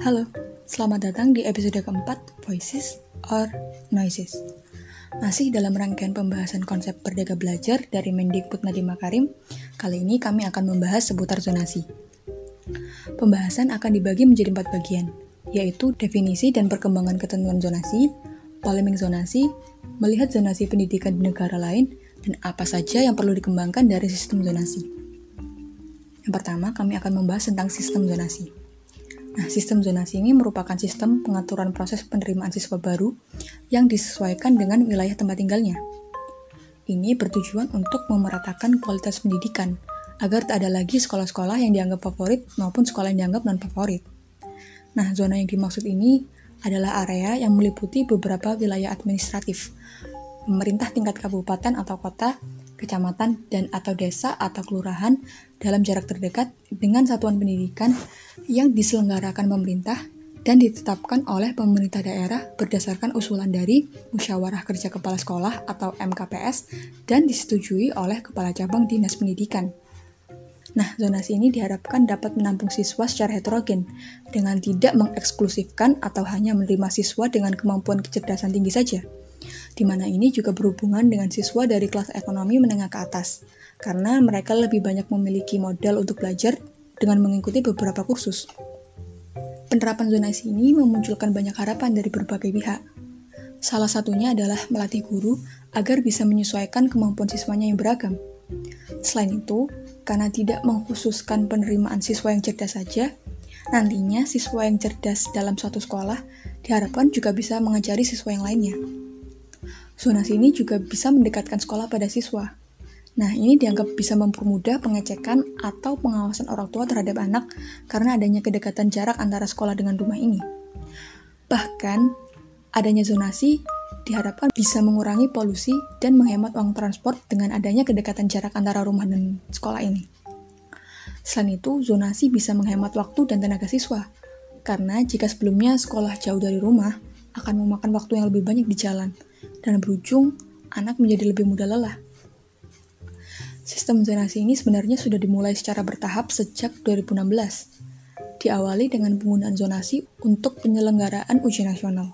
Halo, selamat datang di episode keempat Voices or Noises. Masih dalam rangkaian pembahasan konsep Merdeka Belajar dari Mendikbud Nadiem Makarim, kali ini kami akan membahas seputar zonasi. Pembahasan akan dibagi menjadi empat bagian, yaitu definisi dan perkembangan ketentuan zonasi, polemik zonasi, melihat zonasi pendidikan di negara lain, dan apa saja yang perlu dikembangkan dari sistem zonasi. Yang pertama, kami akan membahas tentang sistem zonasi. Nah, sistem zonasi ini merupakan sistem pengaturan proses penerimaan siswa baru yang disesuaikan dengan wilayah tempat tinggalnya. Ini bertujuan untuk memeratakan kualitas pendidikan agar tak ada lagi sekolah-sekolah yang dianggap favorit maupun sekolah yang dianggap non-favorit. Nah, zona yang dimaksud ini adalah area yang meliputi beberapa wilayah administratif, pemerintah tingkat kabupaten atau kota, kecamatan, dan atau desa atau kelurahan dalam jarak terdekat dengan satuan pendidikan yang diselenggarakan pemerintah dan ditetapkan oleh pemerintah daerah berdasarkan usulan dari Musyawarah Kerja Kepala Sekolah atau MKPS dan disetujui oleh Kepala Cabang Dinas Pendidikan. Nah, zonasi ini diharapkan dapat menampung siswa secara heterogen dengan tidak mengeksklusifkan atau hanya menerima siswa dengan kemampuan kecerdasan tinggi saja. Di mana ini juga berhubungan dengan siswa dari kelas ekonomi menengah ke atas, karena mereka lebih banyak memiliki modal untuk belajar dengan mengikuti beberapa kursus. Penerapan zonasi ini memunculkan banyak harapan dari berbagai pihak. Salah satunya adalah melatih guru agar bisa menyesuaikan kemampuan siswanya yang beragam. Selain itu, karena tidak mengkhususkan penerimaan siswa yang cerdas saja, nantinya siswa yang cerdas dalam suatu sekolah diharapkan juga bisa mengajari siswa yang lainnya. Zonasi ini juga bisa mendekatkan sekolah pada siswa, Nah, ini dianggap bisa mempermudah pengecekan atau pengawasan orang tua terhadap anak karena adanya kedekatan jarak antara sekolah dengan rumah ini. Bahkan, adanya zonasi diharapkan bisa mengurangi polusi dan menghemat uang transport dengan adanya kedekatan jarak antara rumah dan sekolah ini. Selain itu, zonasi bisa menghemat waktu dan tenaga siswa, karena jika sebelumnya sekolah jauh dari rumah, akan memakan waktu yang lebih banyak di jalan, dan berujung anak menjadi lebih mudah lelah. Sistem zonasi ini sebenarnya sudah dimulai secara bertahap sejak 2016. Diawali dengan penggunaan zonasi untuk penyelenggaraan ujian nasional.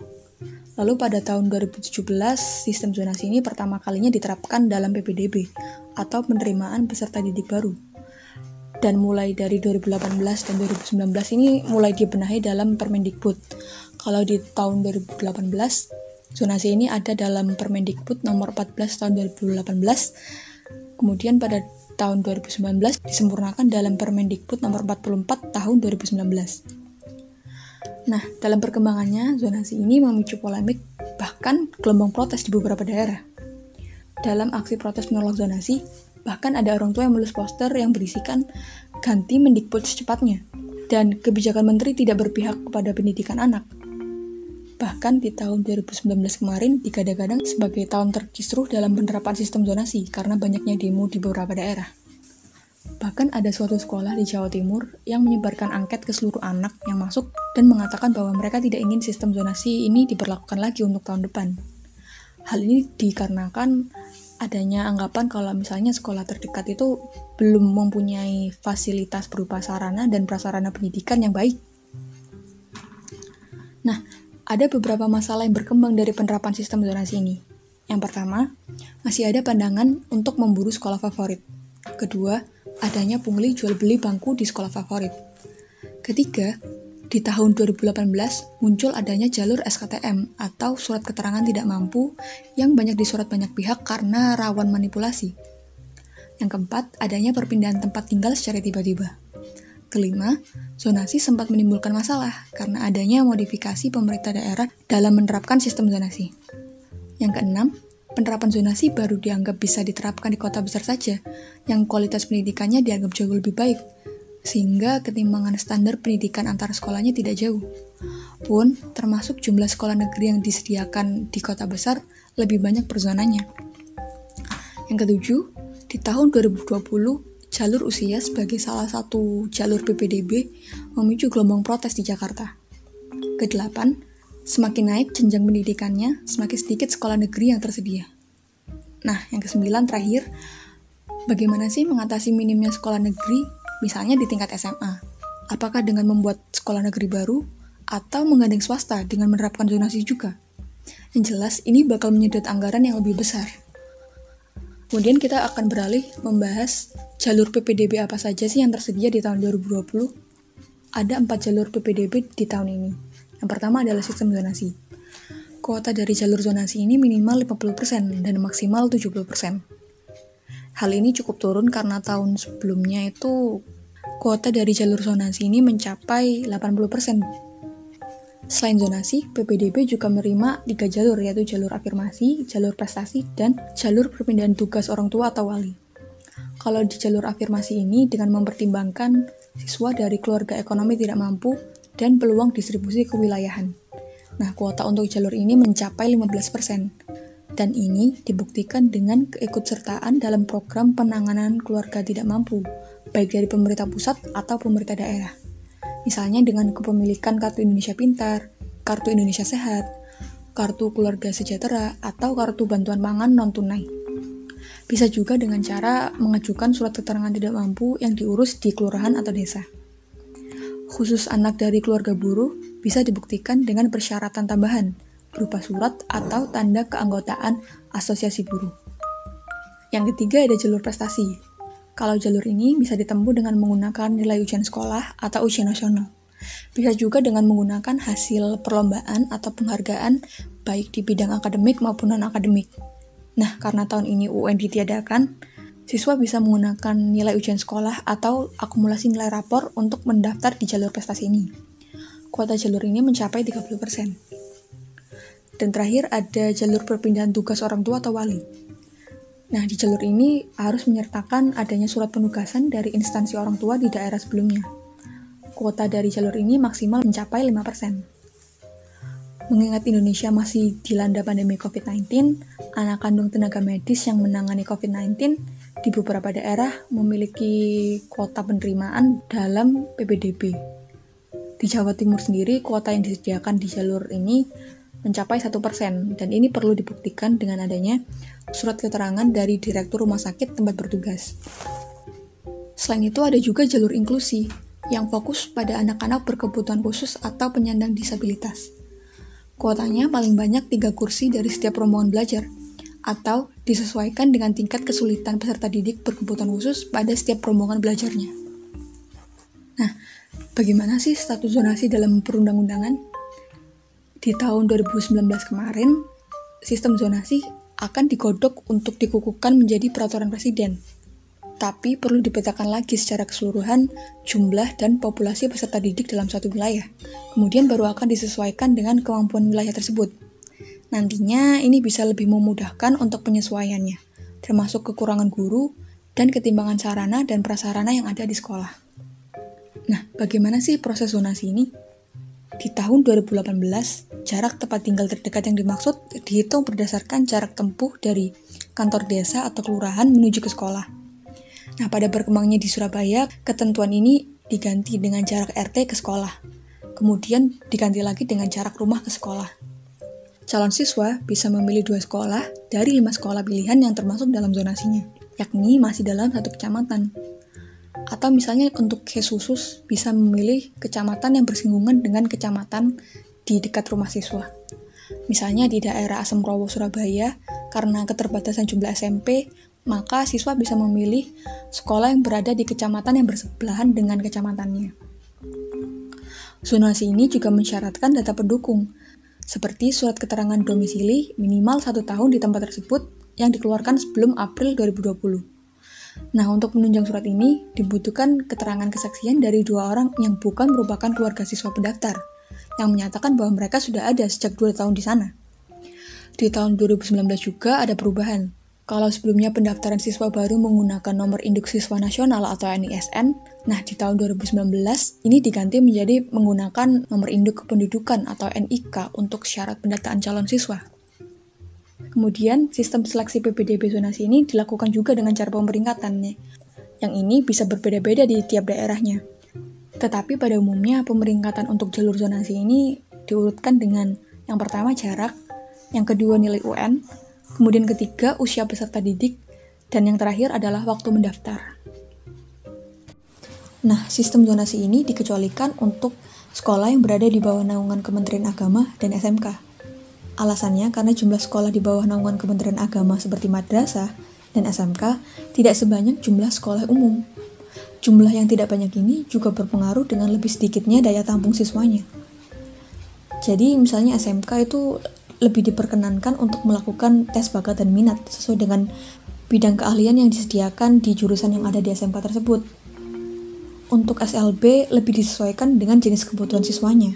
Lalu pada tahun 2017, sistem zonasi ini pertama kalinya diterapkan dalam PPDB atau penerimaan peserta didik baru. Dan mulai dari 2018 dan 2019 ini mulai dibenahi dalam Permendikbud. Kalau di tahun 2018, zonasi ini ada dalam Permendikbud nomor 14 tahun 2018 Kemudian pada tahun 2019 disempurnakan dalam Permendikbud nomor 44 tahun 2019. Nah, dalam perkembangannya, zonasi ini memicu polemik bahkan gelombang protes di beberapa daerah. Dalam aksi protes menolak zonasi, bahkan ada orang tua yang menulis poster yang berisikan ganti Mendikbud secepatnya dan kebijakan menteri tidak berpihak kepada pendidikan anak. Bahkan di tahun 2019 kemarin digadang-gadang sebagai tahun terkisruh dalam penerapan sistem zonasi karena banyaknya demo di beberapa daerah. Bahkan ada suatu sekolah di Jawa Timur yang menyebarkan angket ke seluruh anak yang masuk dan mengatakan bahwa mereka tidak ingin sistem zonasi ini diberlakukan lagi untuk tahun depan. Hal ini dikarenakan adanya anggapan kalau misalnya sekolah terdekat itu belum mempunyai fasilitas berupa sarana dan prasarana pendidikan yang baik. Nah, ada beberapa masalah yang berkembang dari penerapan sistem zonasi ini. Yang pertama, masih ada pandangan untuk memburu sekolah favorit. Kedua, adanya pungli jual beli bangku di sekolah favorit. Ketiga, di tahun 2018 muncul adanya jalur SKTM atau surat keterangan tidak mampu yang banyak disurat banyak pihak karena rawan manipulasi. Yang keempat, adanya perpindahan tempat tinggal secara tiba-tiba. Kelima, zonasi sempat menimbulkan masalah karena adanya modifikasi pemerintah daerah dalam menerapkan sistem zonasi. Yang keenam, penerapan zonasi baru dianggap bisa diterapkan di kota besar saja, yang kualitas pendidikannya dianggap jauh lebih baik, sehingga ketimbangan standar pendidikan antar sekolahnya tidak jauh. Pun, termasuk jumlah sekolah negeri yang disediakan di kota besar lebih banyak perzonanya. Yang ketujuh, di tahun 2020, jalur usia sebagai salah satu jalur PPDB memicu gelombang protes di Jakarta. Kedelapan, semakin naik jenjang pendidikannya, semakin sedikit sekolah negeri yang tersedia. Nah, yang kesembilan terakhir, bagaimana sih mengatasi minimnya sekolah negeri, misalnya di tingkat SMA? Apakah dengan membuat sekolah negeri baru, atau menggandeng swasta dengan menerapkan zonasi juga. Yang jelas, ini bakal menyedot anggaran yang lebih besar. Kemudian kita akan beralih membahas jalur PPDB apa saja sih yang tersedia di tahun 2020. Ada empat jalur PPDB di tahun ini. Yang pertama adalah sistem zonasi. Kuota dari jalur zonasi ini minimal 50% dan maksimal 70%. Hal ini cukup turun karena tahun sebelumnya itu kuota dari jalur zonasi ini mencapai 80%. Selain zonasi, PPDB juga menerima tiga jalur yaitu jalur afirmasi, jalur prestasi, dan jalur perpindahan tugas orang tua atau wali. Kalau di jalur afirmasi ini dengan mempertimbangkan siswa dari keluarga ekonomi tidak mampu dan peluang distribusi kewilayahan. Nah, kuota untuk jalur ini mencapai 15%. Dan ini dibuktikan dengan keikutsertaan dalam program penanganan keluarga tidak mampu, baik dari pemerintah pusat atau pemerintah daerah. Misalnya dengan kepemilikan Kartu Indonesia Pintar, Kartu Indonesia Sehat, Kartu Keluarga Sejahtera, atau Kartu Bantuan Pangan Non-Tunai. Bisa juga dengan cara mengajukan surat keterangan tidak mampu yang diurus di kelurahan atau desa. Khusus anak dari keluarga buruh bisa dibuktikan dengan persyaratan tambahan berupa surat atau tanda keanggotaan asosiasi buruh. Yang ketiga ada jalur prestasi, kalau jalur ini bisa ditempuh dengan menggunakan nilai ujian sekolah atau ujian nasional. Bisa juga dengan menggunakan hasil perlombaan atau penghargaan baik di bidang akademik maupun non-akademik. Nah, karena tahun ini UN ditiadakan, siswa bisa menggunakan nilai ujian sekolah atau akumulasi nilai rapor untuk mendaftar di jalur prestasi ini. Kuota jalur ini mencapai 30%. Dan terakhir ada jalur perpindahan tugas orang tua atau wali. Nah, di jalur ini harus menyertakan adanya surat penugasan dari instansi orang tua di daerah sebelumnya. Kuota dari jalur ini maksimal mencapai 5%. Mengingat Indonesia masih dilanda pandemi COVID-19, anak kandung tenaga medis yang menangani COVID-19 di beberapa daerah memiliki kuota penerimaan dalam PPDB. Di Jawa Timur sendiri, kuota yang disediakan di jalur ini mencapai 1% dan ini perlu dibuktikan dengan adanya surat keterangan dari Direktur Rumah Sakit tempat bertugas. Selain itu ada juga jalur inklusi yang fokus pada anak-anak berkebutuhan khusus atau penyandang disabilitas. Kuotanya paling banyak 3 kursi dari setiap rombongan belajar atau disesuaikan dengan tingkat kesulitan peserta didik berkebutuhan khusus pada setiap rombongan belajarnya. Nah, bagaimana sih status zonasi dalam perundang-undangan? Di tahun 2019 kemarin, sistem zonasi akan digodok untuk dikukuhkan menjadi peraturan presiden. Tapi perlu dipetakan lagi secara keseluruhan jumlah dan populasi peserta didik dalam suatu wilayah. Kemudian baru akan disesuaikan dengan kemampuan wilayah tersebut. Nantinya ini bisa lebih memudahkan untuk penyesuaiannya, termasuk kekurangan guru dan ketimbangan sarana dan prasarana yang ada di sekolah. Nah, bagaimana sih proses zonasi ini? Di tahun 2018, jarak tempat tinggal terdekat yang dimaksud dihitung berdasarkan jarak tempuh dari kantor desa atau kelurahan menuju ke sekolah. Nah, pada berkembangnya di Surabaya, ketentuan ini diganti dengan jarak RT ke sekolah. Kemudian diganti lagi dengan jarak rumah ke sekolah. Calon siswa bisa memilih dua sekolah dari lima sekolah pilihan yang termasuk dalam zonasinya, yakni masih dalam satu kecamatan. Atau misalnya untuk khusus bisa memilih kecamatan yang bersinggungan dengan kecamatan di dekat rumah siswa. Misalnya di daerah Asemrowo Surabaya, karena keterbatasan jumlah SMP, maka siswa bisa memilih sekolah yang berada di kecamatan yang bersebelahan dengan kecamatannya. Zonasi ini juga mensyaratkan data pendukung, seperti surat keterangan domisili minimal satu tahun di tempat tersebut yang dikeluarkan sebelum April 2020. Nah, untuk menunjang surat ini dibutuhkan keterangan kesaksian dari dua orang yang bukan merupakan keluarga siswa pendaftar, yang menyatakan bahwa mereka sudah ada sejak dua tahun di sana. Di tahun 2019 juga ada perubahan. Kalau sebelumnya pendaftaran siswa baru menggunakan nomor induk siswa nasional atau NISN, nah di tahun 2019 ini diganti menjadi menggunakan nomor induk kependudukan atau NIK untuk syarat pendataan calon siswa. Kemudian, sistem seleksi PPDB zonasi ini dilakukan juga dengan cara pemeringkatan, yang ini bisa berbeda-beda di tiap daerahnya. Tetapi pada umumnya pemeringkatan untuk jalur zonasi ini diurutkan dengan yang pertama jarak, yang kedua nilai UN, kemudian ketiga usia peserta didik, dan yang terakhir adalah waktu mendaftar. Nah, sistem zonasi ini dikecualikan untuk sekolah yang berada di bawah naungan Kementerian Agama dan SMK. Alasannya karena jumlah sekolah di bawah naungan Kementerian Agama seperti madrasah dan SMK tidak sebanyak jumlah sekolah umum. Jumlah yang tidak banyak ini juga berpengaruh dengan lebih sedikitnya daya tampung siswanya. Jadi misalnya SMK itu lebih diperkenankan untuk melakukan tes bakat dan minat sesuai dengan bidang keahlian yang disediakan di jurusan yang ada di SMK tersebut. Untuk SLB lebih disesuaikan dengan jenis kebutuhan siswanya.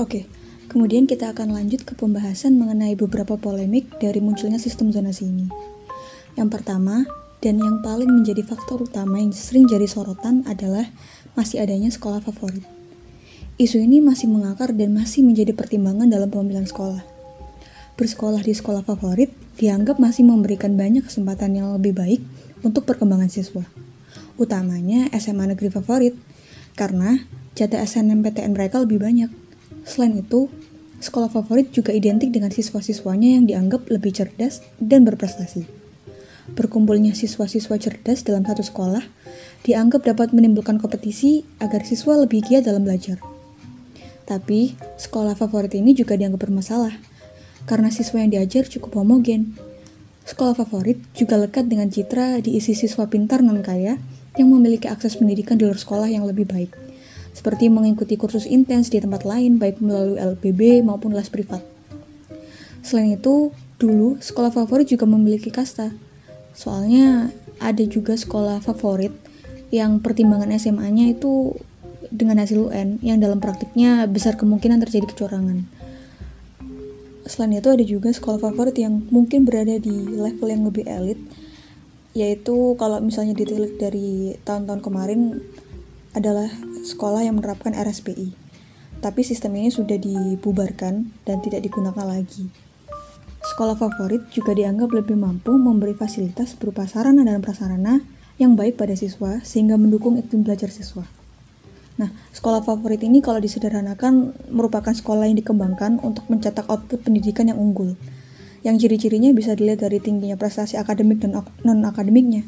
Oke, kemudian kita akan lanjut ke pembahasan mengenai beberapa polemik dari munculnya sistem zonasi ini. Yang pertama, dan yang paling menjadi faktor utama yang sering jadi sorotan adalah masih adanya sekolah favorit. Isu ini masih mengakar dan masih menjadi pertimbangan dalam pemilihan sekolah. Bersekolah di sekolah favorit dianggap masih memberikan banyak kesempatan yang lebih baik untuk perkembangan siswa utamanya SMA negeri favorit, karena jatah SNMPTN mereka lebih banyak. Selain itu, sekolah favorit juga identik dengan siswa-siswanya yang dianggap lebih cerdas dan berprestasi. Berkumpulnya siswa-siswa cerdas dalam satu sekolah dianggap dapat menimbulkan kompetisi agar siswa lebih giat dalam belajar. Tapi, sekolah favorit ini juga dianggap bermasalah karena siswa yang diajar cukup homogen. Sekolah favorit juga lekat dengan citra diisi siswa pintar non kaya yang memiliki akses pendidikan di luar sekolah yang lebih baik, seperti mengikuti kursus intens di tempat lain baik melalui LPB maupun les privat. Selain itu, dulu sekolah favorit juga memiliki kasta. Soalnya ada juga sekolah favorit yang pertimbangan SMA-nya itu dengan hasil UN yang dalam praktiknya besar kemungkinan terjadi kecurangan. Selain itu ada juga sekolah favorit yang mungkin berada di level yang lebih elit yaitu kalau misalnya ditilik dari tahun-tahun kemarin adalah sekolah yang menerapkan RSPI. Tapi sistem ini sudah dibubarkan dan tidak digunakan lagi. Sekolah favorit juga dianggap lebih mampu memberi fasilitas berupa sarana dan prasarana yang baik pada siswa sehingga mendukung iklim belajar siswa. Nah, sekolah favorit ini kalau disederhanakan merupakan sekolah yang dikembangkan untuk mencetak output pendidikan yang unggul, yang ciri-cirinya bisa dilihat dari tingginya prestasi akademik dan non-akademiknya.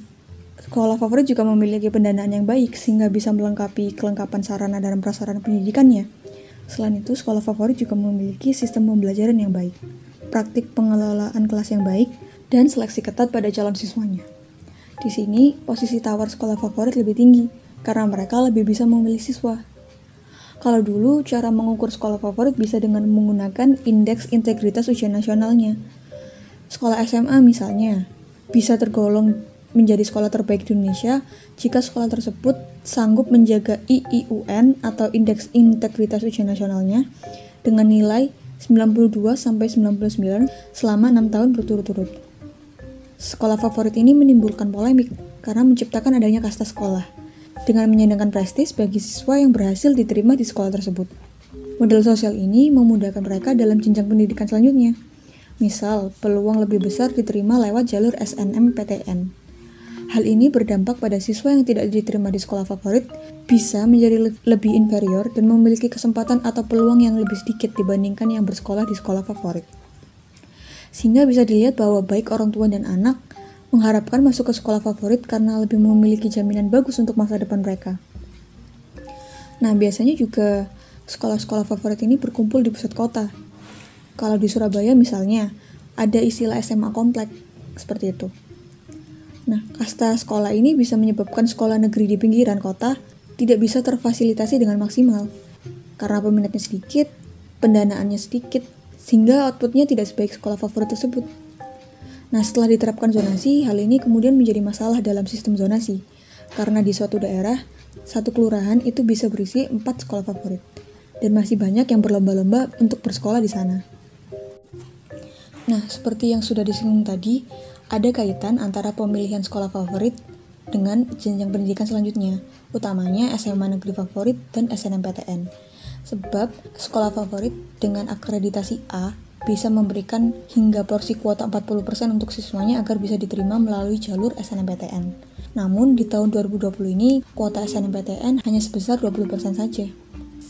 Sekolah favorit juga memiliki pendanaan yang baik sehingga bisa melengkapi kelengkapan sarana dan prasarana pendidikannya. Selain itu, sekolah favorit juga memiliki sistem pembelajaran yang baik, praktik pengelolaan kelas yang baik, dan seleksi ketat pada calon siswanya. Di sini, posisi tawar sekolah favorit lebih tinggi karena mereka lebih bisa memilih siswa. Kalau dulu, cara mengukur sekolah favorit bisa dengan menggunakan indeks integritas ujian nasionalnya, Sekolah SMA misalnya bisa tergolong menjadi sekolah terbaik di Indonesia jika sekolah tersebut sanggup menjaga IIUN atau Indeks Integritas Ujian Nasionalnya dengan nilai 92 sampai 99 selama 6 tahun berturut-turut. Sekolah favorit ini menimbulkan polemik karena menciptakan adanya kasta sekolah dengan menyandangkan prestis bagi siswa yang berhasil diterima di sekolah tersebut. Model sosial ini memudahkan mereka dalam jenjang pendidikan selanjutnya. Misal, peluang lebih besar diterima lewat jalur SNMPTN. Hal ini berdampak pada siswa yang tidak diterima di sekolah favorit bisa menjadi le lebih inferior dan memiliki kesempatan atau peluang yang lebih sedikit dibandingkan yang bersekolah di sekolah favorit. Sehingga bisa dilihat bahwa baik orang tua dan anak mengharapkan masuk ke sekolah favorit karena lebih memiliki jaminan bagus untuk masa depan mereka. Nah, biasanya juga sekolah-sekolah favorit ini berkumpul di pusat kota, kalau di Surabaya misalnya, ada istilah SMA komplek, seperti itu. Nah, kasta sekolah ini bisa menyebabkan sekolah negeri di pinggiran kota tidak bisa terfasilitasi dengan maksimal. Karena peminatnya sedikit, pendanaannya sedikit, sehingga outputnya tidak sebaik sekolah favorit tersebut. Nah, setelah diterapkan zonasi, hal ini kemudian menjadi masalah dalam sistem zonasi. Karena di suatu daerah, satu kelurahan itu bisa berisi empat sekolah favorit. Dan masih banyak yang berlomba-lomba untuk bersekolah di sana. Nah, seperti yang sudah disinggung tadi, ada kaitan antara pemilihan sekolah favorit dengan jenjang pendidikan selanjutnya, utamanya SMA negeri favorit dan SNMPTN. Sebab sekolah favorit dengan akreditasi A bisa memberikan hingga porsi kuota 40% untuk siswanya agar bisa diterima melalui jalur SNMPTN. Namun di tahun 2020 ini kuota SNMPTN hanya sebesar 20% saja.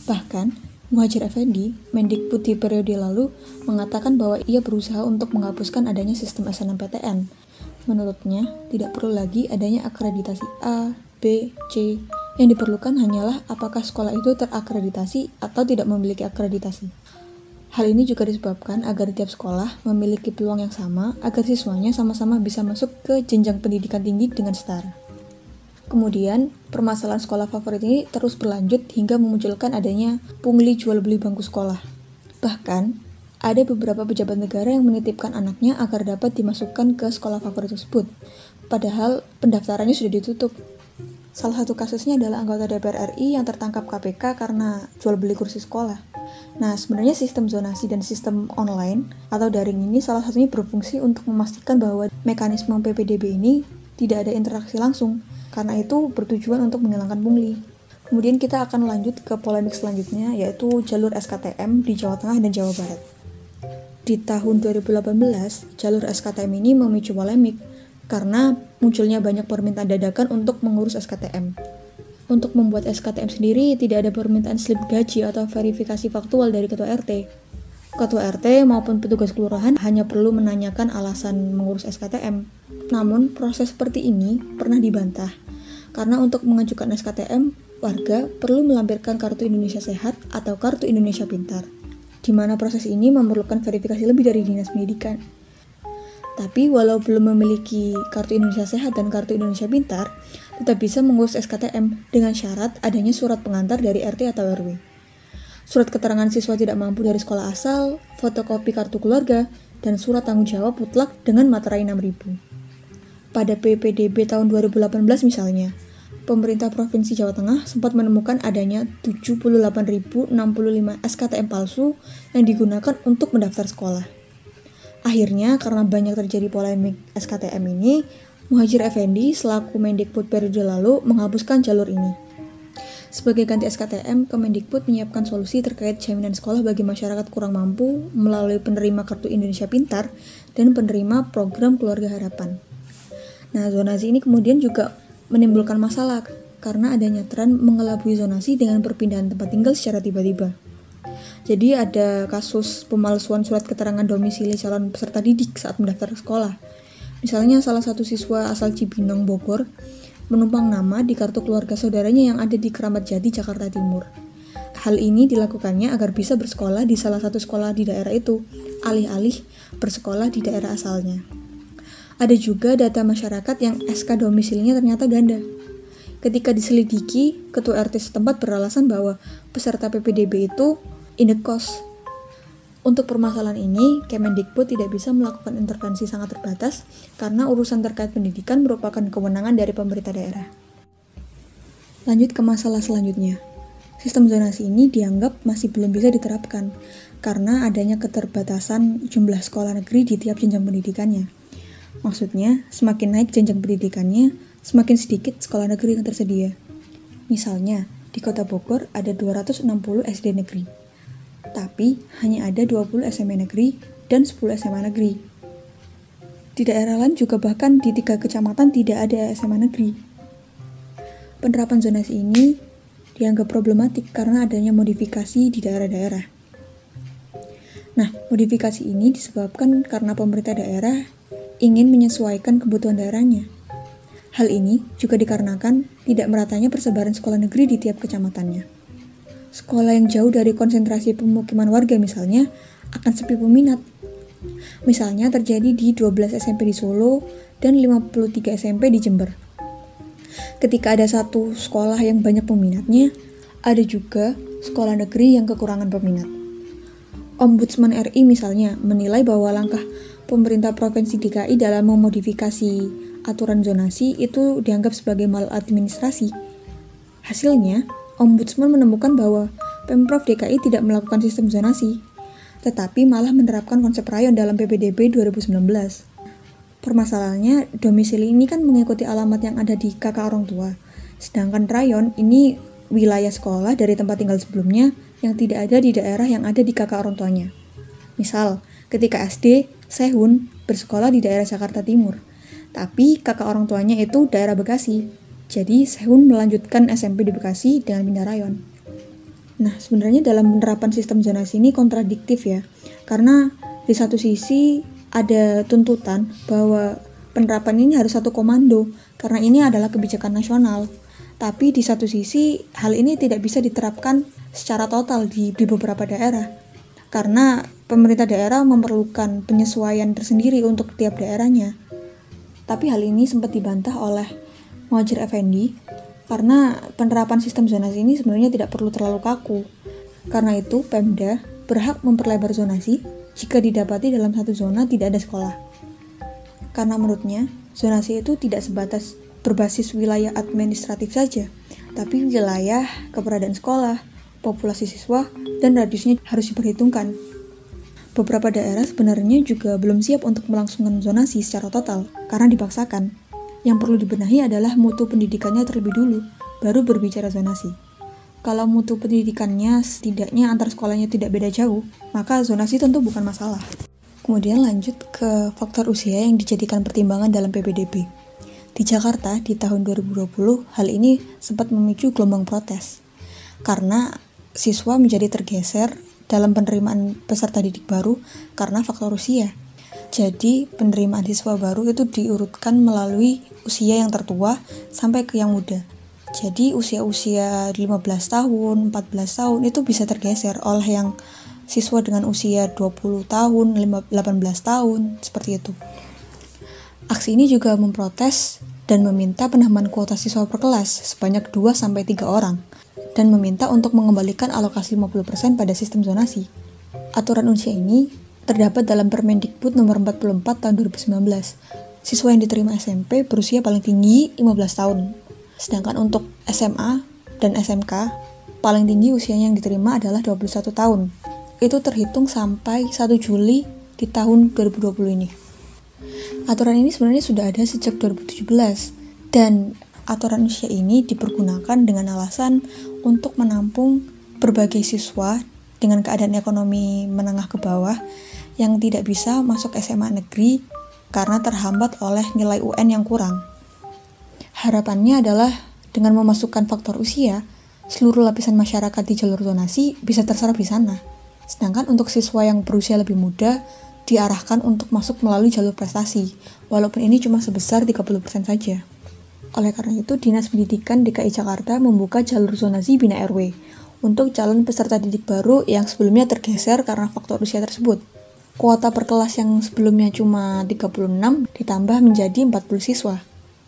Bahkan Muhajir Effendi, Mendikbud di periode lalu, mengatakan bahwa ia berusaha untuk menghapuskan adanya sistem SNMPTN. Menurutnya, tidak perlu lagi adanya akreditasi A, B, C, Yang diperlukan hanyalah apakah sekolah itu terakreditasi atau tidak memiliki akreditasi. Hal ini juga disebabkan agar tiap sekolah memiliki peluang yang sama agar siswanya sama-sama bisa masuk ke jenjang pendidikan tinggi dengan setara. Kemudian, permasalahan sekolah favorit ini terus berlanjut hingga memunculkan adanya pungli jual beli bangku sekolah. Bahkan, ada beberapa pejabat negara yang menitipkan anaknya agar dapat dimasukkan ke sekolah favorit tersebut, padahal pendaftarannya sudah ditutup. Salah satu kasusnya adalah anggota DPR RI yang tertangkap KPK karena jual beli kursi sekolah. Nah, sebenarnya sistem zonasi dan sistem online atau daring ini salah satunya berfungsi untuk memastikan bahwa mekanisme PPDB ini tidak ada interaksi langsung, karena itu bertujuan untuk menghilangkan pungli. Kemudian kita akan lanjut ke polemik selanjutnya, yaitu jalur SKTM di Jawa Tengah dan Jawa Barat. Di tahun 2018, jalur SKTM ini memicu polemik karena munculnya banyak permintaan dadakan untuk mengurus SKTM. Untuk membuat SKTM sendiri, tidak ada permintaan slip gaji atau verifikasi faktual dari ketua RT. Ketua RT maupun petugas kelurahan hanya perlu menanyakan alasan mengurus SKTM. Namun, proses seperti ini pernah dibantah, karena untuk mengajukan SKTM, warga perlu melampirkan Kartu Indonesia Sehat atau Kartu Indonesia Pintar, di mana proses ini memerlukan verifikasi lebih dari Dinas Pendidikan. Tapi walau belum memiliki Kartu Indonesia Sehat dan Kartu Indonesia Pintar, tetap bisa mengurus SKTM dengan syarat adanya surat pengantar dari RT atau RW. Surat keterangan siswa tidak mampu dari sekolah asal, fotokopi kartu keluarga, dan surat tanggung jawab mutlak dengan materai 6000. Pada PPDB tahun 2018 misalnya, pemerintah Provinsi Jawa Tengah sempat menemukan adanya 78.065 SKTM palsu yang digunakan untuk mendaftar sekolah. Akhirnya, karena banyak terjadi polemik SKTM ini, Muhajir Effendi selaku Mendikbud periode lalu menghapuskan jalur ini. Sebagai ganti SKTM, Kemendikbud menyiapkan solusi terkait jaminan sekolah bagi masyarakat kurang mampu melalui penerima Kartu Indonesia Pintar dan penerima program Keluarga Harapan. Nah, zonasi ini kemudian juga menimbulkan masalah karena adanya tren mengelabui zonasi dengan perpindahan tempat tinggal secara tiba-tiba. Jadi ada kasus pemalsuan surat keterangan domisili calon peserta didik saat mendaftar sekolah. Misalnya salah satu siswa asal Cibinong, Bogor, menumpang nama di kartu keluarga saudaranya yang ada di Keramat Jati, Jakarta Timur. Hal ini dilakukannya agar bisa bersekolah di salah satu sekolah di daerah itu, alih-alih bersekolah di daerah asalnya. Ada juga data masyarakat yang SK domisilinya ternyata ganda. Ketika diselidiki, ketua RT setempat beralasan bahwa peserta PPDB itu indekos. Untuk permasalahan ini, Kemendikbud tidak bisa melakukan intervensi sangat terbatas karena urusan terkait pendidikan merupakan kewenangan dari pemerintah daerah. Lanjut ke masalah selanjutnya. Sistem zonasi ini dianggap masih belum bisa diterapkan karena adanya keterbatasan jumlah sekolah negeri di tiap jenjang pendidikannya. Maksudnya, semakin naik jenjang pendidikannya, semakin sedikit sekolah negeri yang tersedia. Misalnya, di Kota Bogor ada 260 SD negeri tapi hanya ada 20 SMA negeri dan 10 SMA negeri. Di daerah lain juga bahkan di tiga kecamatan tidak ada SMA negeri. Penerapan zonasi ini dianggap problematik karena adanya modifikasi di daerah-daerah. Nah, modifikasi ini disebabkan karena pemerintah daerah ingin menyesuaikan kebutuhan daerahnya. Hal ini juga dikarenakan tidak meratanya persebaran sekolah negeri di tiap kecamatannya. Sekolah yang jauh dari konsentrasi pemukiman warga misalnya akan sepi peminat. Misalnya terjadi di 12 SMP di Solo dan 53 SMP di Jember. Ketika ada satu sekolah yang banyak peminatnya, ada juga sekolah negeri yang kekurangan peminat. Ombudsman RI misalnya menilai bahwa langkah pemerintah Provinsi DKI dalam memodifikasi aturan zonasi itu dianggap sebagai maladministrasi. Hasilnya, Ombudsman menemukan bahwa Pemprov DKI tidak melakukan sistem zonasi, tetapi malah menerapkan konsep rayon dalam PPDB 2019. Permasalahannya, domisili ini kan mengikuti alamat yang ada di kakak orang tua, sedangkan rayon ini wilayah sekolah dari tempat tinggal sebelumnya yang tidak ada di daerah yang ada di kakak orang tuanya. Misal, ketika SD, Sehun bersekolah di daerah Jakarta Timur, tapi kakak orang tuanya itu daerah Bekasi, jadi Sehun melanjutkan SMP di Bekasi dengan pindah rayon. Nah, sebenarnya dalam penerapan sistem zonasi ini kontradiktif ya. Karena di satu sisi ada tuntutan bahwa penerapan ini harus satu komando karena ini adalah kebijakan nasional. Tapi di satu sisi, hal ini tidak bisa diterapkan secara total di, di beberapa daerah. Karena pemerintah daerah memerlukan penyesuaian tersendiri untuk tiap daerahnya. Tapi hal ini sempat dibantah oleh Muhajir Effendi karena penerapan sistem zonasi ini sebenarnya tidak perlu terlalu kaku. Karena itu, Pemda berhak memperlebar zonasi jika didapati dalam satu zona tidak ada sekolah. Karena menurutnya, zonasi itu tidak sebatas berbasis wilayah administratif saja, tapi wilayah keberadaan sekolah, populasi siswa, dan radiusnya harus diperhitungkan. Beberapa daerah sebenarnya juga belum siap untuk melangsungkan zonasi secara total karena dipaksakan. Yang perlu dibenahi adalah mutu pendidikannya terlebih dulu, baru berbicara zonasi. Kalau mutu pendidikannya setidaknya antar sekolahnya tidak beda jauh, maka zonasi tentu bukan masalah. Kemudian lanjut ke faktor usia yang dijadikan pertimbangan dalam PPDB. Di Jakarta di tahun 2020, hal ini sempat memicu gelombang protes. Karena siswa menjadi tergeser dalam penerimaan peserta didik baru karena faktor usia. Jadi, penerimaan siswa baru itu diurutkan melalui usia yang tertua sampai ke yang muda. Jadi usia-usia 15 tahun, 14 tahun itu bisa tergeser oleh yang siswa dengan usia 20 tahun, 18 tahun, seperti itu. Aksi ini juga memprotes dan meminta penambahan kuota siswa per kelas sebanyak 2 sampai 3 orang dan meminta untuk mengembalikan alokasi 50% pada sistem zonasi. Aturan usia ini terdapat dalam Permendikbud nomor 44 tahun 2019. Siswa yang diterima SMP berusia paling tinggi 15 tahun Sedangkan untuk SMA dan SMK, paling tinggi usianya yang diterima adalah 21 tahun. Itu terhitung sampai 1 Juli di tahun 2020 ini. Aturan ini sebenarnya sudah ada sejak 2017 dan aturan usia ini dipergunakan dengan alasan untuk menampung berbagai siswa dengan keadaan ekonomi menengah ke bawah yang tidak bisa masuk SMA negeri karena terhambat oleh nilai UN yang kurang. Harapannya adalah dengan memasukkan faktor usia, seluruh lapisan masyarakat di jalur zonasi bisa terserap di sana. Sedangkan untuk siswa yang berusia lebih muda, diarahkan untuk masuk melalui jalur prestasi, walaupun ini cuma sebesar 30% saja. Oleh karena itu, Dinas Pendidikan DKI Jakarta membuka jalur zonasi Bina RW untuk calon peserta didik baru yang sebelumnya tergeser karena faktor usia tersebut. Kuota per kelas yang sebelumnya cuma 36 ditambah menjadi 40 siswa.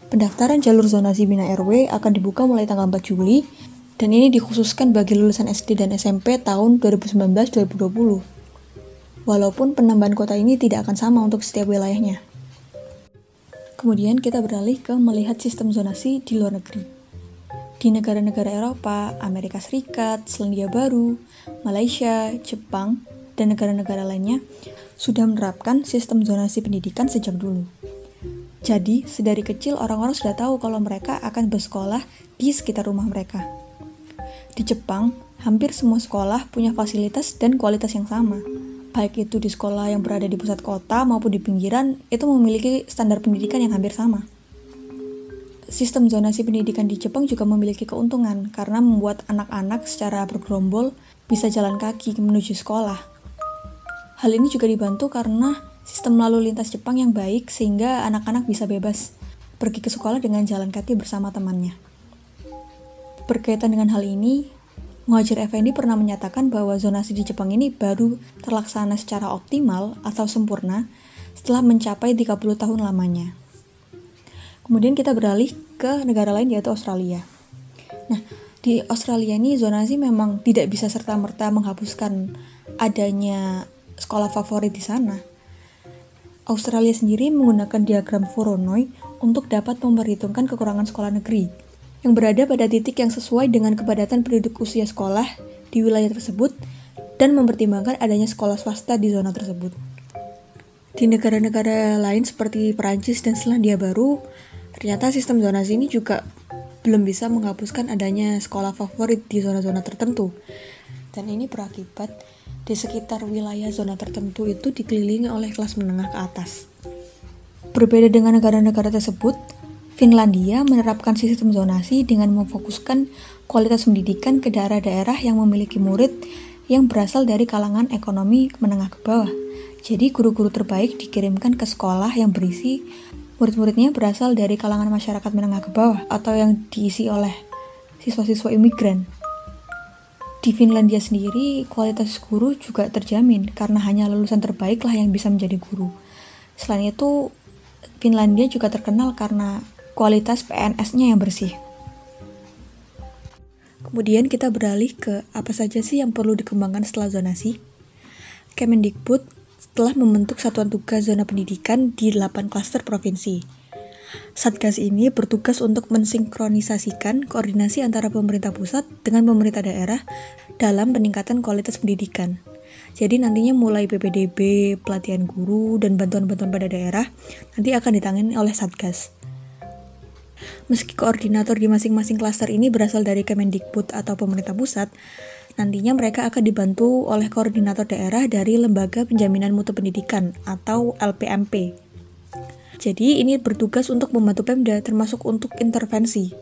Pendaftaran jalur zonasi Bina RW akan dibuka mulai tanggal 4 Juli dan ini dikhususkan bagi lulusan SD dan SMP tahun 2019-2020. Walaupun penambahan kota ini tidak akan sama untuk setiap wilayahnya. Kemudian kita beralih ke melihat sistem zonasi di luar negeri. Di negara-negara Eropa, Amerika Serikat, Selandia Baru, Malaysia, Jepang, dan negara-negara lainnya sudah menerapkan sistem zonasi pendidikan sejak dulu. Jadi, sedari kecil orang-orang sudah tahu kalau mereka akan bersekolah di sekitar rumah mereka. Di Jepang, hampir semua sekolah punya fasilitas dan kualitas yang sama. Baik itu di sekolah yang berada di pusat kota maupun di pinggiran, itu memiliki standar pendidikan yang hampir sama. Sistem zonasi pendidikan di Jepang juga memiliki keuntungan karena membuat anak-anak secara bergerombol bisa jalan kaki menuju sekolah. Hal ini juga dibantu karena sistem lalu lintas Jepang yang baik sehingga anak-anak bisa bebas pergi ke sekolah dengan jalan kaki bersama temannya. Berkaitan dengan hal ini, Muhajir Effendi pernah menyatakan bahwa zonasi di Jepang ini baru terlaksana secara optimal atau sempurna setelah mencapai 30 tahun lamanya. Kemudian kita beralih ke negara lain yaitu Australia. Nah, di Australia ini zonasi memang tidak bisa serta-merta menghapuskan adanya sekolah favorit di sana Australia sendiri menggunakan diagram Voronoi untuk dapat memperhitungkan kekurangan sekolah negeri yang berada pada titik yang sesuai dengan kepadatan penduduk usia sekolah di wilayah tersebut dan mempertimbangkan adanya sekolah swasta di zona tersebut. Di negara-negara lain seperti Perancis dan Selandia Baru, ternyata sistem zonasi ini juga belum bisa menghapuskan adanya sekolah favorit di zona-zona tertentu. Dan ini berakibat di sekitar wilayah zona tertentu itu dikelilingi oleh kelas menengah ke atas. Berbeda dengan negara-negara tersebut, Finlandia menerapkan sistem zonasi dengan memfokuskan kualitas pendidikan ke daerah-daerah yang memiliki murid yang berasal dari kalangan ekonomi menengah ke bawah. Jadi guru-guru terbaik dikirimkan ke sekolah yang berisi murid-muridnya berasal dari kalangan masyarakat menengah ke bawah atau yang diisi oleh siswa-siswa imigran. Di Finlandia sendiri, kualitas guru juga terjamin karena hanya lulusan terbaik lah yang bisa menjadi guru. Selain itu, Finlandia juga terkenal karena kualitas PNS-nya yang bersih. Kemudian kita beralih ke apa saja sih yang perlu dikembangkan setelah zonasi. Kemendikbud telah membentuk satuan tugas zona pendidikan di 8 klaster provinsi. Satgas ini bertugas untuk mensinkronisasikan koordinasi antara pemerintah pusat dengan pemerintah daerah dalam peningkatan kualitas pendidikan. Jadi nantinya mulai PPDB, pelatihan guru, dan bantuan-bantuan pada daerah nanti akan ditangani oleh Satgas. Meski koordinator di masing-masing klaster ini berasal dari Kemendikbud atau pemerintah pusat, nantinya mereka akan dibantu oleh koordinator daerah dari Lembaga Penjaminan Mutu Pendidikan atau LPMP. Jadi ini bertugas untuk membantu Pemda termasuk untuk intervensi.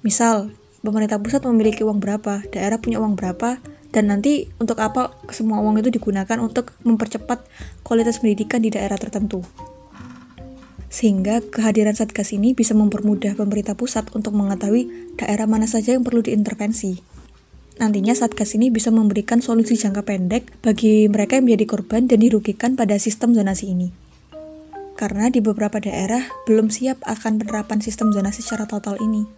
Misal, pemerintah pusat memiliki uang berapa, daerah punya uang berapa, dan nanti untuk apa semua uang itu digunakan untuk mempercepat kualitas pendidikan di daerah tertentu. Sehingga kehadiran Satgas ini bisa mempermudah pemerintah pusat untuk mengetahui daerah mana saja yang perlu diintervensi. Nantinya Satgas ini bisa memberikan solusi jangka pendek bagi mereka yang menjadi korban dan dirugikan pada sistem zonasi ini. Karena di beberapa daerah belum siap akan penerapan sistem zonasi secara total ini.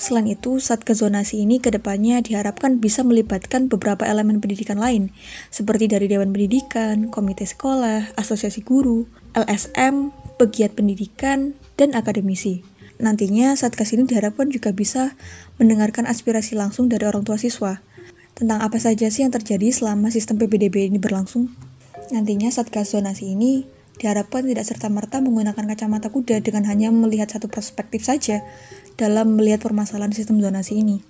Selain itu, Satgas Zonasi ini ke depannya diharapkan bisa melibatkan beberapa elemen pendidikan lain, seperti dari Dewan Pendidikan, Komite Sekolah, Asosiasi Guru, LSM, pegiat pendidikan, dan akademisi. Nantinya Satgas ini diharapkan juga bisa mendengarkan aspirasi langsung dari orang tua siswa tentang apa saja sih yang terjadi selama sistem PPDB ini berlangsung. Nantinya Satgas Zonasi ini diharapkan tidak serta-merta menggunakan kacamata kuda dengan hanya melihat satu perspektif saja dalam melihat permasalahan sistem zonasi ini.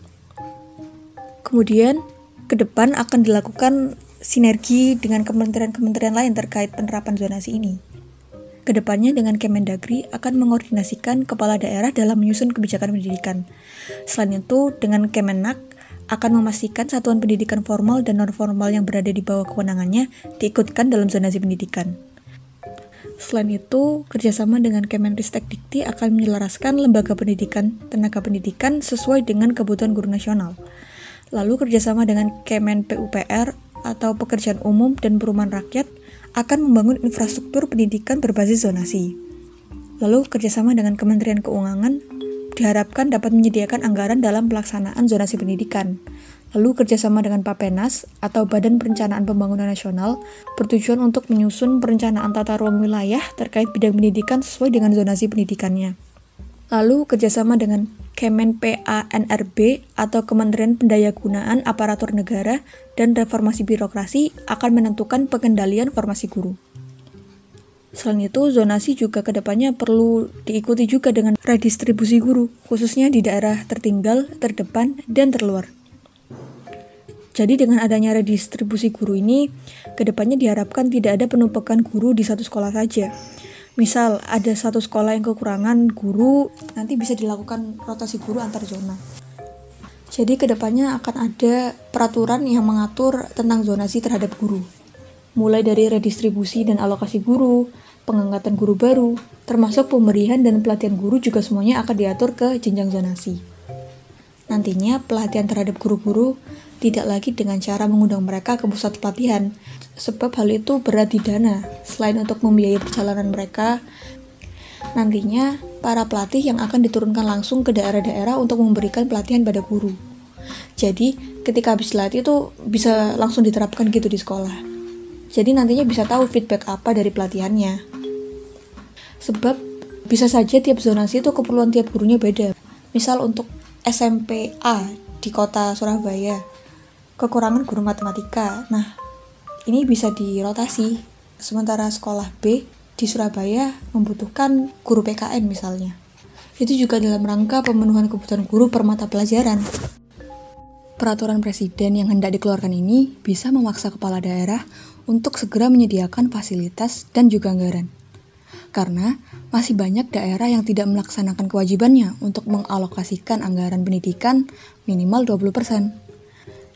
Kemudian, ke depan akan dilakukan sinergi dengan kementerian-kementerian lain terkait penerapan zonasi ini. Ke depannya dengan Kemendagri akan mengordinasikan kepala daerah dalam menyusun kebijakan pendidikan. Selain itu, dengan Kemenak akan memastikan satuan pendidikan formal dan non-formal yang berada di bawah kewenangannya diikutkan dalam zonasi pendidikan. Selain itu, kerjasama dengan Kemenristek Dikti akan menyelaraskan lembaga pendidikan tenaga pendidikan sesuai dengan kebutuhan guru nasional. Lalu kerjasama dengan Kemen PUPR atau Pekerjaan Umum dan Perumahan Rakyat akan membangun infrastruktur pendidikan berbasis zonasi. Lalu kerjasama dengan Kementerian Keuangan diharapkan dapat menyediakan anggaran dalam pelaksanaan zonasi pendidikan. Lalu kerjasama dengan Papenas atau Badan Perencanaan Pembangunan Nasional bertujuan untuk menyusun perencanaan tata ruang wilayah terkait bidang pendidikan sesuai dengan zonasi pendidikannya. Lalu kerjasama dengan Kemen PANRB atau Kementerian Pendayagunaan Aparatur Negara dan Reformasi Birokrasi akan menentukan pengendalian formasi guru. Selain itu, zonasi juga ke depannya perlu diikuti juga dengan redistribusi guru, khususnya di daerah tertinggal, terdepan, dan terluar. Jadi dengan adanya redistribusi guru ini, ke depannya diharapkan tidak ada penumpukan guru di satu sekolah saja, misal ada satu sekolah yang kekurangan guru nanti bisa dilakukan rotasi guru antar zona. Jadi ke depannya akan ada peraturan yang mengatur tentang zonasi terhadap guru. Mulai dari redistribusi dan alokasi guru pengangkatan guru baru termasuk pemberian dan pelatihan guru juga semuanya akan diatur ke jenjang zonasi. Nantinya pelatihan terhadap guru-guru tidak lagi dengan cara mengundang mereka ke pusat pelatihan, sebab hal itu berat di dana. Selain untuk membiayai perjalanan mereka, nantinya para pelatih yang akan diturunkan langsung ke daerah-daerah untuk memberikan pelatihan pada guru. Jadi, ketika habis latih itu bisa langsung diterapkan gitu di sekolah. Jadi nantinya bisa tahu feedback apa dari pelatihannya. Sebab bisa saja tiap zonasi itu keperluan tiap gurunya beda. Misal untuk SMP A di kota Surabaya kekurangan guru matematika. Nah, ini bisa dirotasi. Sementara sekolah B di Surabaya membutuhkan guru PKN misalnya. Itu juga dalam rangka pemenuhan kebutuhan guru per mata pelajaran. Peraturan presiden yang hendak dikeluarkan ini bisa memaksa kepala daerah untuk segera menyediakan fasilitas dan juga anggaran. Karena masih banyak daerah yang tidak melaksanakan kewajibannya untuk mengalokasikan anggaran pendidikan minimal 20%.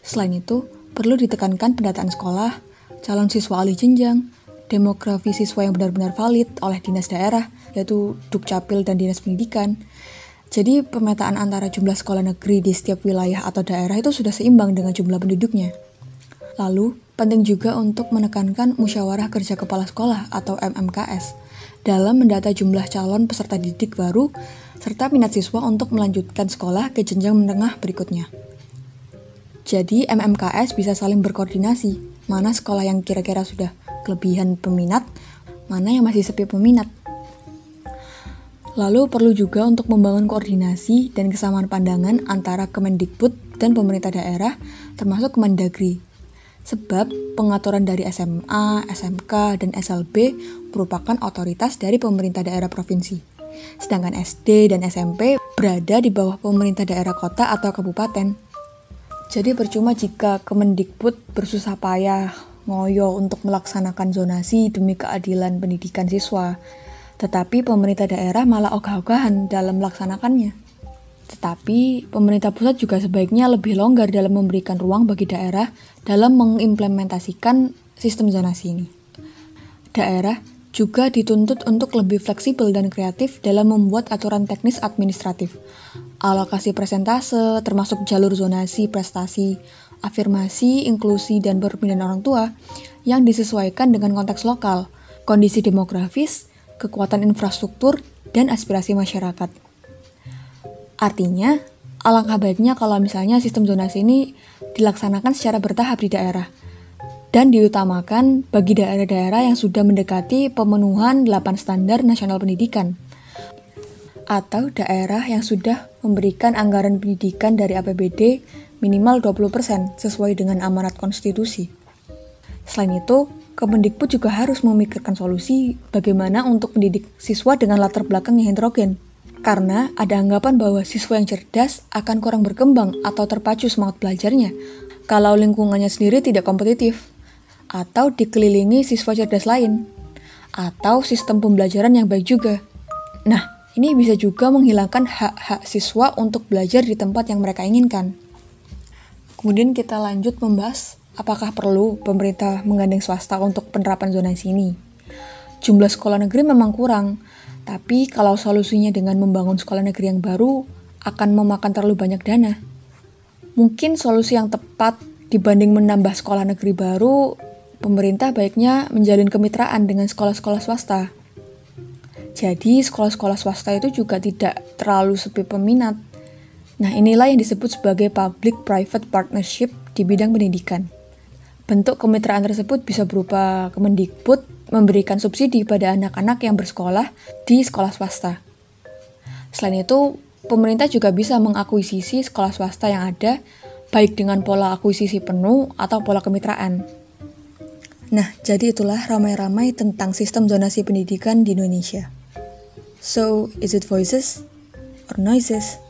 Selain itu, perlu ditekankan pendataan sekolah, calon siswa alih jenjang, demografi siswa yang benar-benar valid oleh dinas daerah, yaitu Dukcapil dan Dinas Pendidikan, Jadi pemetaan antara jumlah sekolah negeri di setiap wilayah atau daerah itu sudah seimbang dengan jumlah penduduknya. Lalu, penting juga untuk menekankan musyawarah kerja kepala sekolah atau MMKS dalam mendata jumlah calon peserta didik baru serta minat siswa untuk melanjutkan sekolah ke jenjang menengah berikutnya. Jadi MMKS bisa saling berkoordinasi, mana sekolah yang kira-kira sudah kelebihan peminat, mana yang masih sepi peminat. Lalu perlu juga untuk membangun koordinasi dan kesamaan pandangan antara Kemendikbud dan pemerintah daerah, termasuk Kemendagri. Sebab pengaturan dari SMA, SMK, dan SLB merupakan otoritas dari pemerintah daerah provinsi. Sedangkan SD dan SMP berada di bawah pemerintah daerah kota atau kabupaten. Jadi percuma jika Kemendikbud bersusah payah ngoyo untuk melaksanakan zonasi demi keadilan pendidikan siswa, tetapi pemerintah daerah malah ogah-ogahan dalam melaksanakannya. Tetapi pemerintah pusat juga sebaiknya lebih longgar dalam memberikan ruang bagi daerah dalam mengimplementasikan sistem zonasi ini. Daerah juga dituntut untuk lebih fleksibel dan kreatif dalam membuat aturan teknis administratif, alokasi presentase, termasuk jalur zonasi prestasi, afirmasi, inklusi, dan perpindahan orang tua yang disesuaikan dengan konteks lokal, kondisi demografis, kekuatan infrastruktur, dan aspirasi masyarakat. Artinya, alangkah baiknya kalau misalnya sistem zonasi ini dilaksanakan secara bertahap di daerah, dan diutamakan bagi daerah-daerah yang sudah mendekati pemenuhan 8 standar nasional pendidikan, atau daerah yang sudah memberikan anggaran pendidikan dari APBD minimal 20% sesuai dengan amanat konstitusi. Selain itu, Kemendikbud juga harus memikirkan solusi bagaimana untuk mendidik siswa dengan latar belakang yang heterogen. Karena ada anggapan bahwa siswa yang cerdas akan kurang berkembang atau terpacu semangat belajarnya kalau lingkungannya sendiri tidak kompetitif, atau dikelilingi siswa cerdas lain, atau sistem pembelajaran yang baik juga. Nah, ini bisa juga menghilangkan hak-hak siswa untuk belajar di tempat yang mereka inginkan. Kemudian kita lanjut membahas apakah perlu pemerintah menggandeng swasta untuk penerapan zonasi ini? Jumlah sekolah negeri memang kurang, tapi kalau solusinya dengan membangun sekolah negeri yang baru akan memakan terlalu banyak dana. Mungkin solusi yang tepat dibanding menambah sekolah negeri baru, pemerintah baiknya menjalin kemitraan dengan sekolah-sekolah swasta. Jadi, sekolah-sekolah swasta itu juga tidak terlalu sepi peminat. Nah, inilah yang disebut sebagai public-private partnership di bidang pendidikan. Bentuk kemitraan tersebut bisa berupa Kemendikbud memberikan subsidi pada anak-anak yang bersekolah di sekolah swasta. Selain itu, pemerintah juga bisa mengakuisisi sekolah swasta yang ada, baik dengan pola akuisisi penuh atau pola kemitraan. Nah, jadi itulah ramai-ramai tentang sistem zonasi pendidikan di Indonesia. So, is it voices or noises?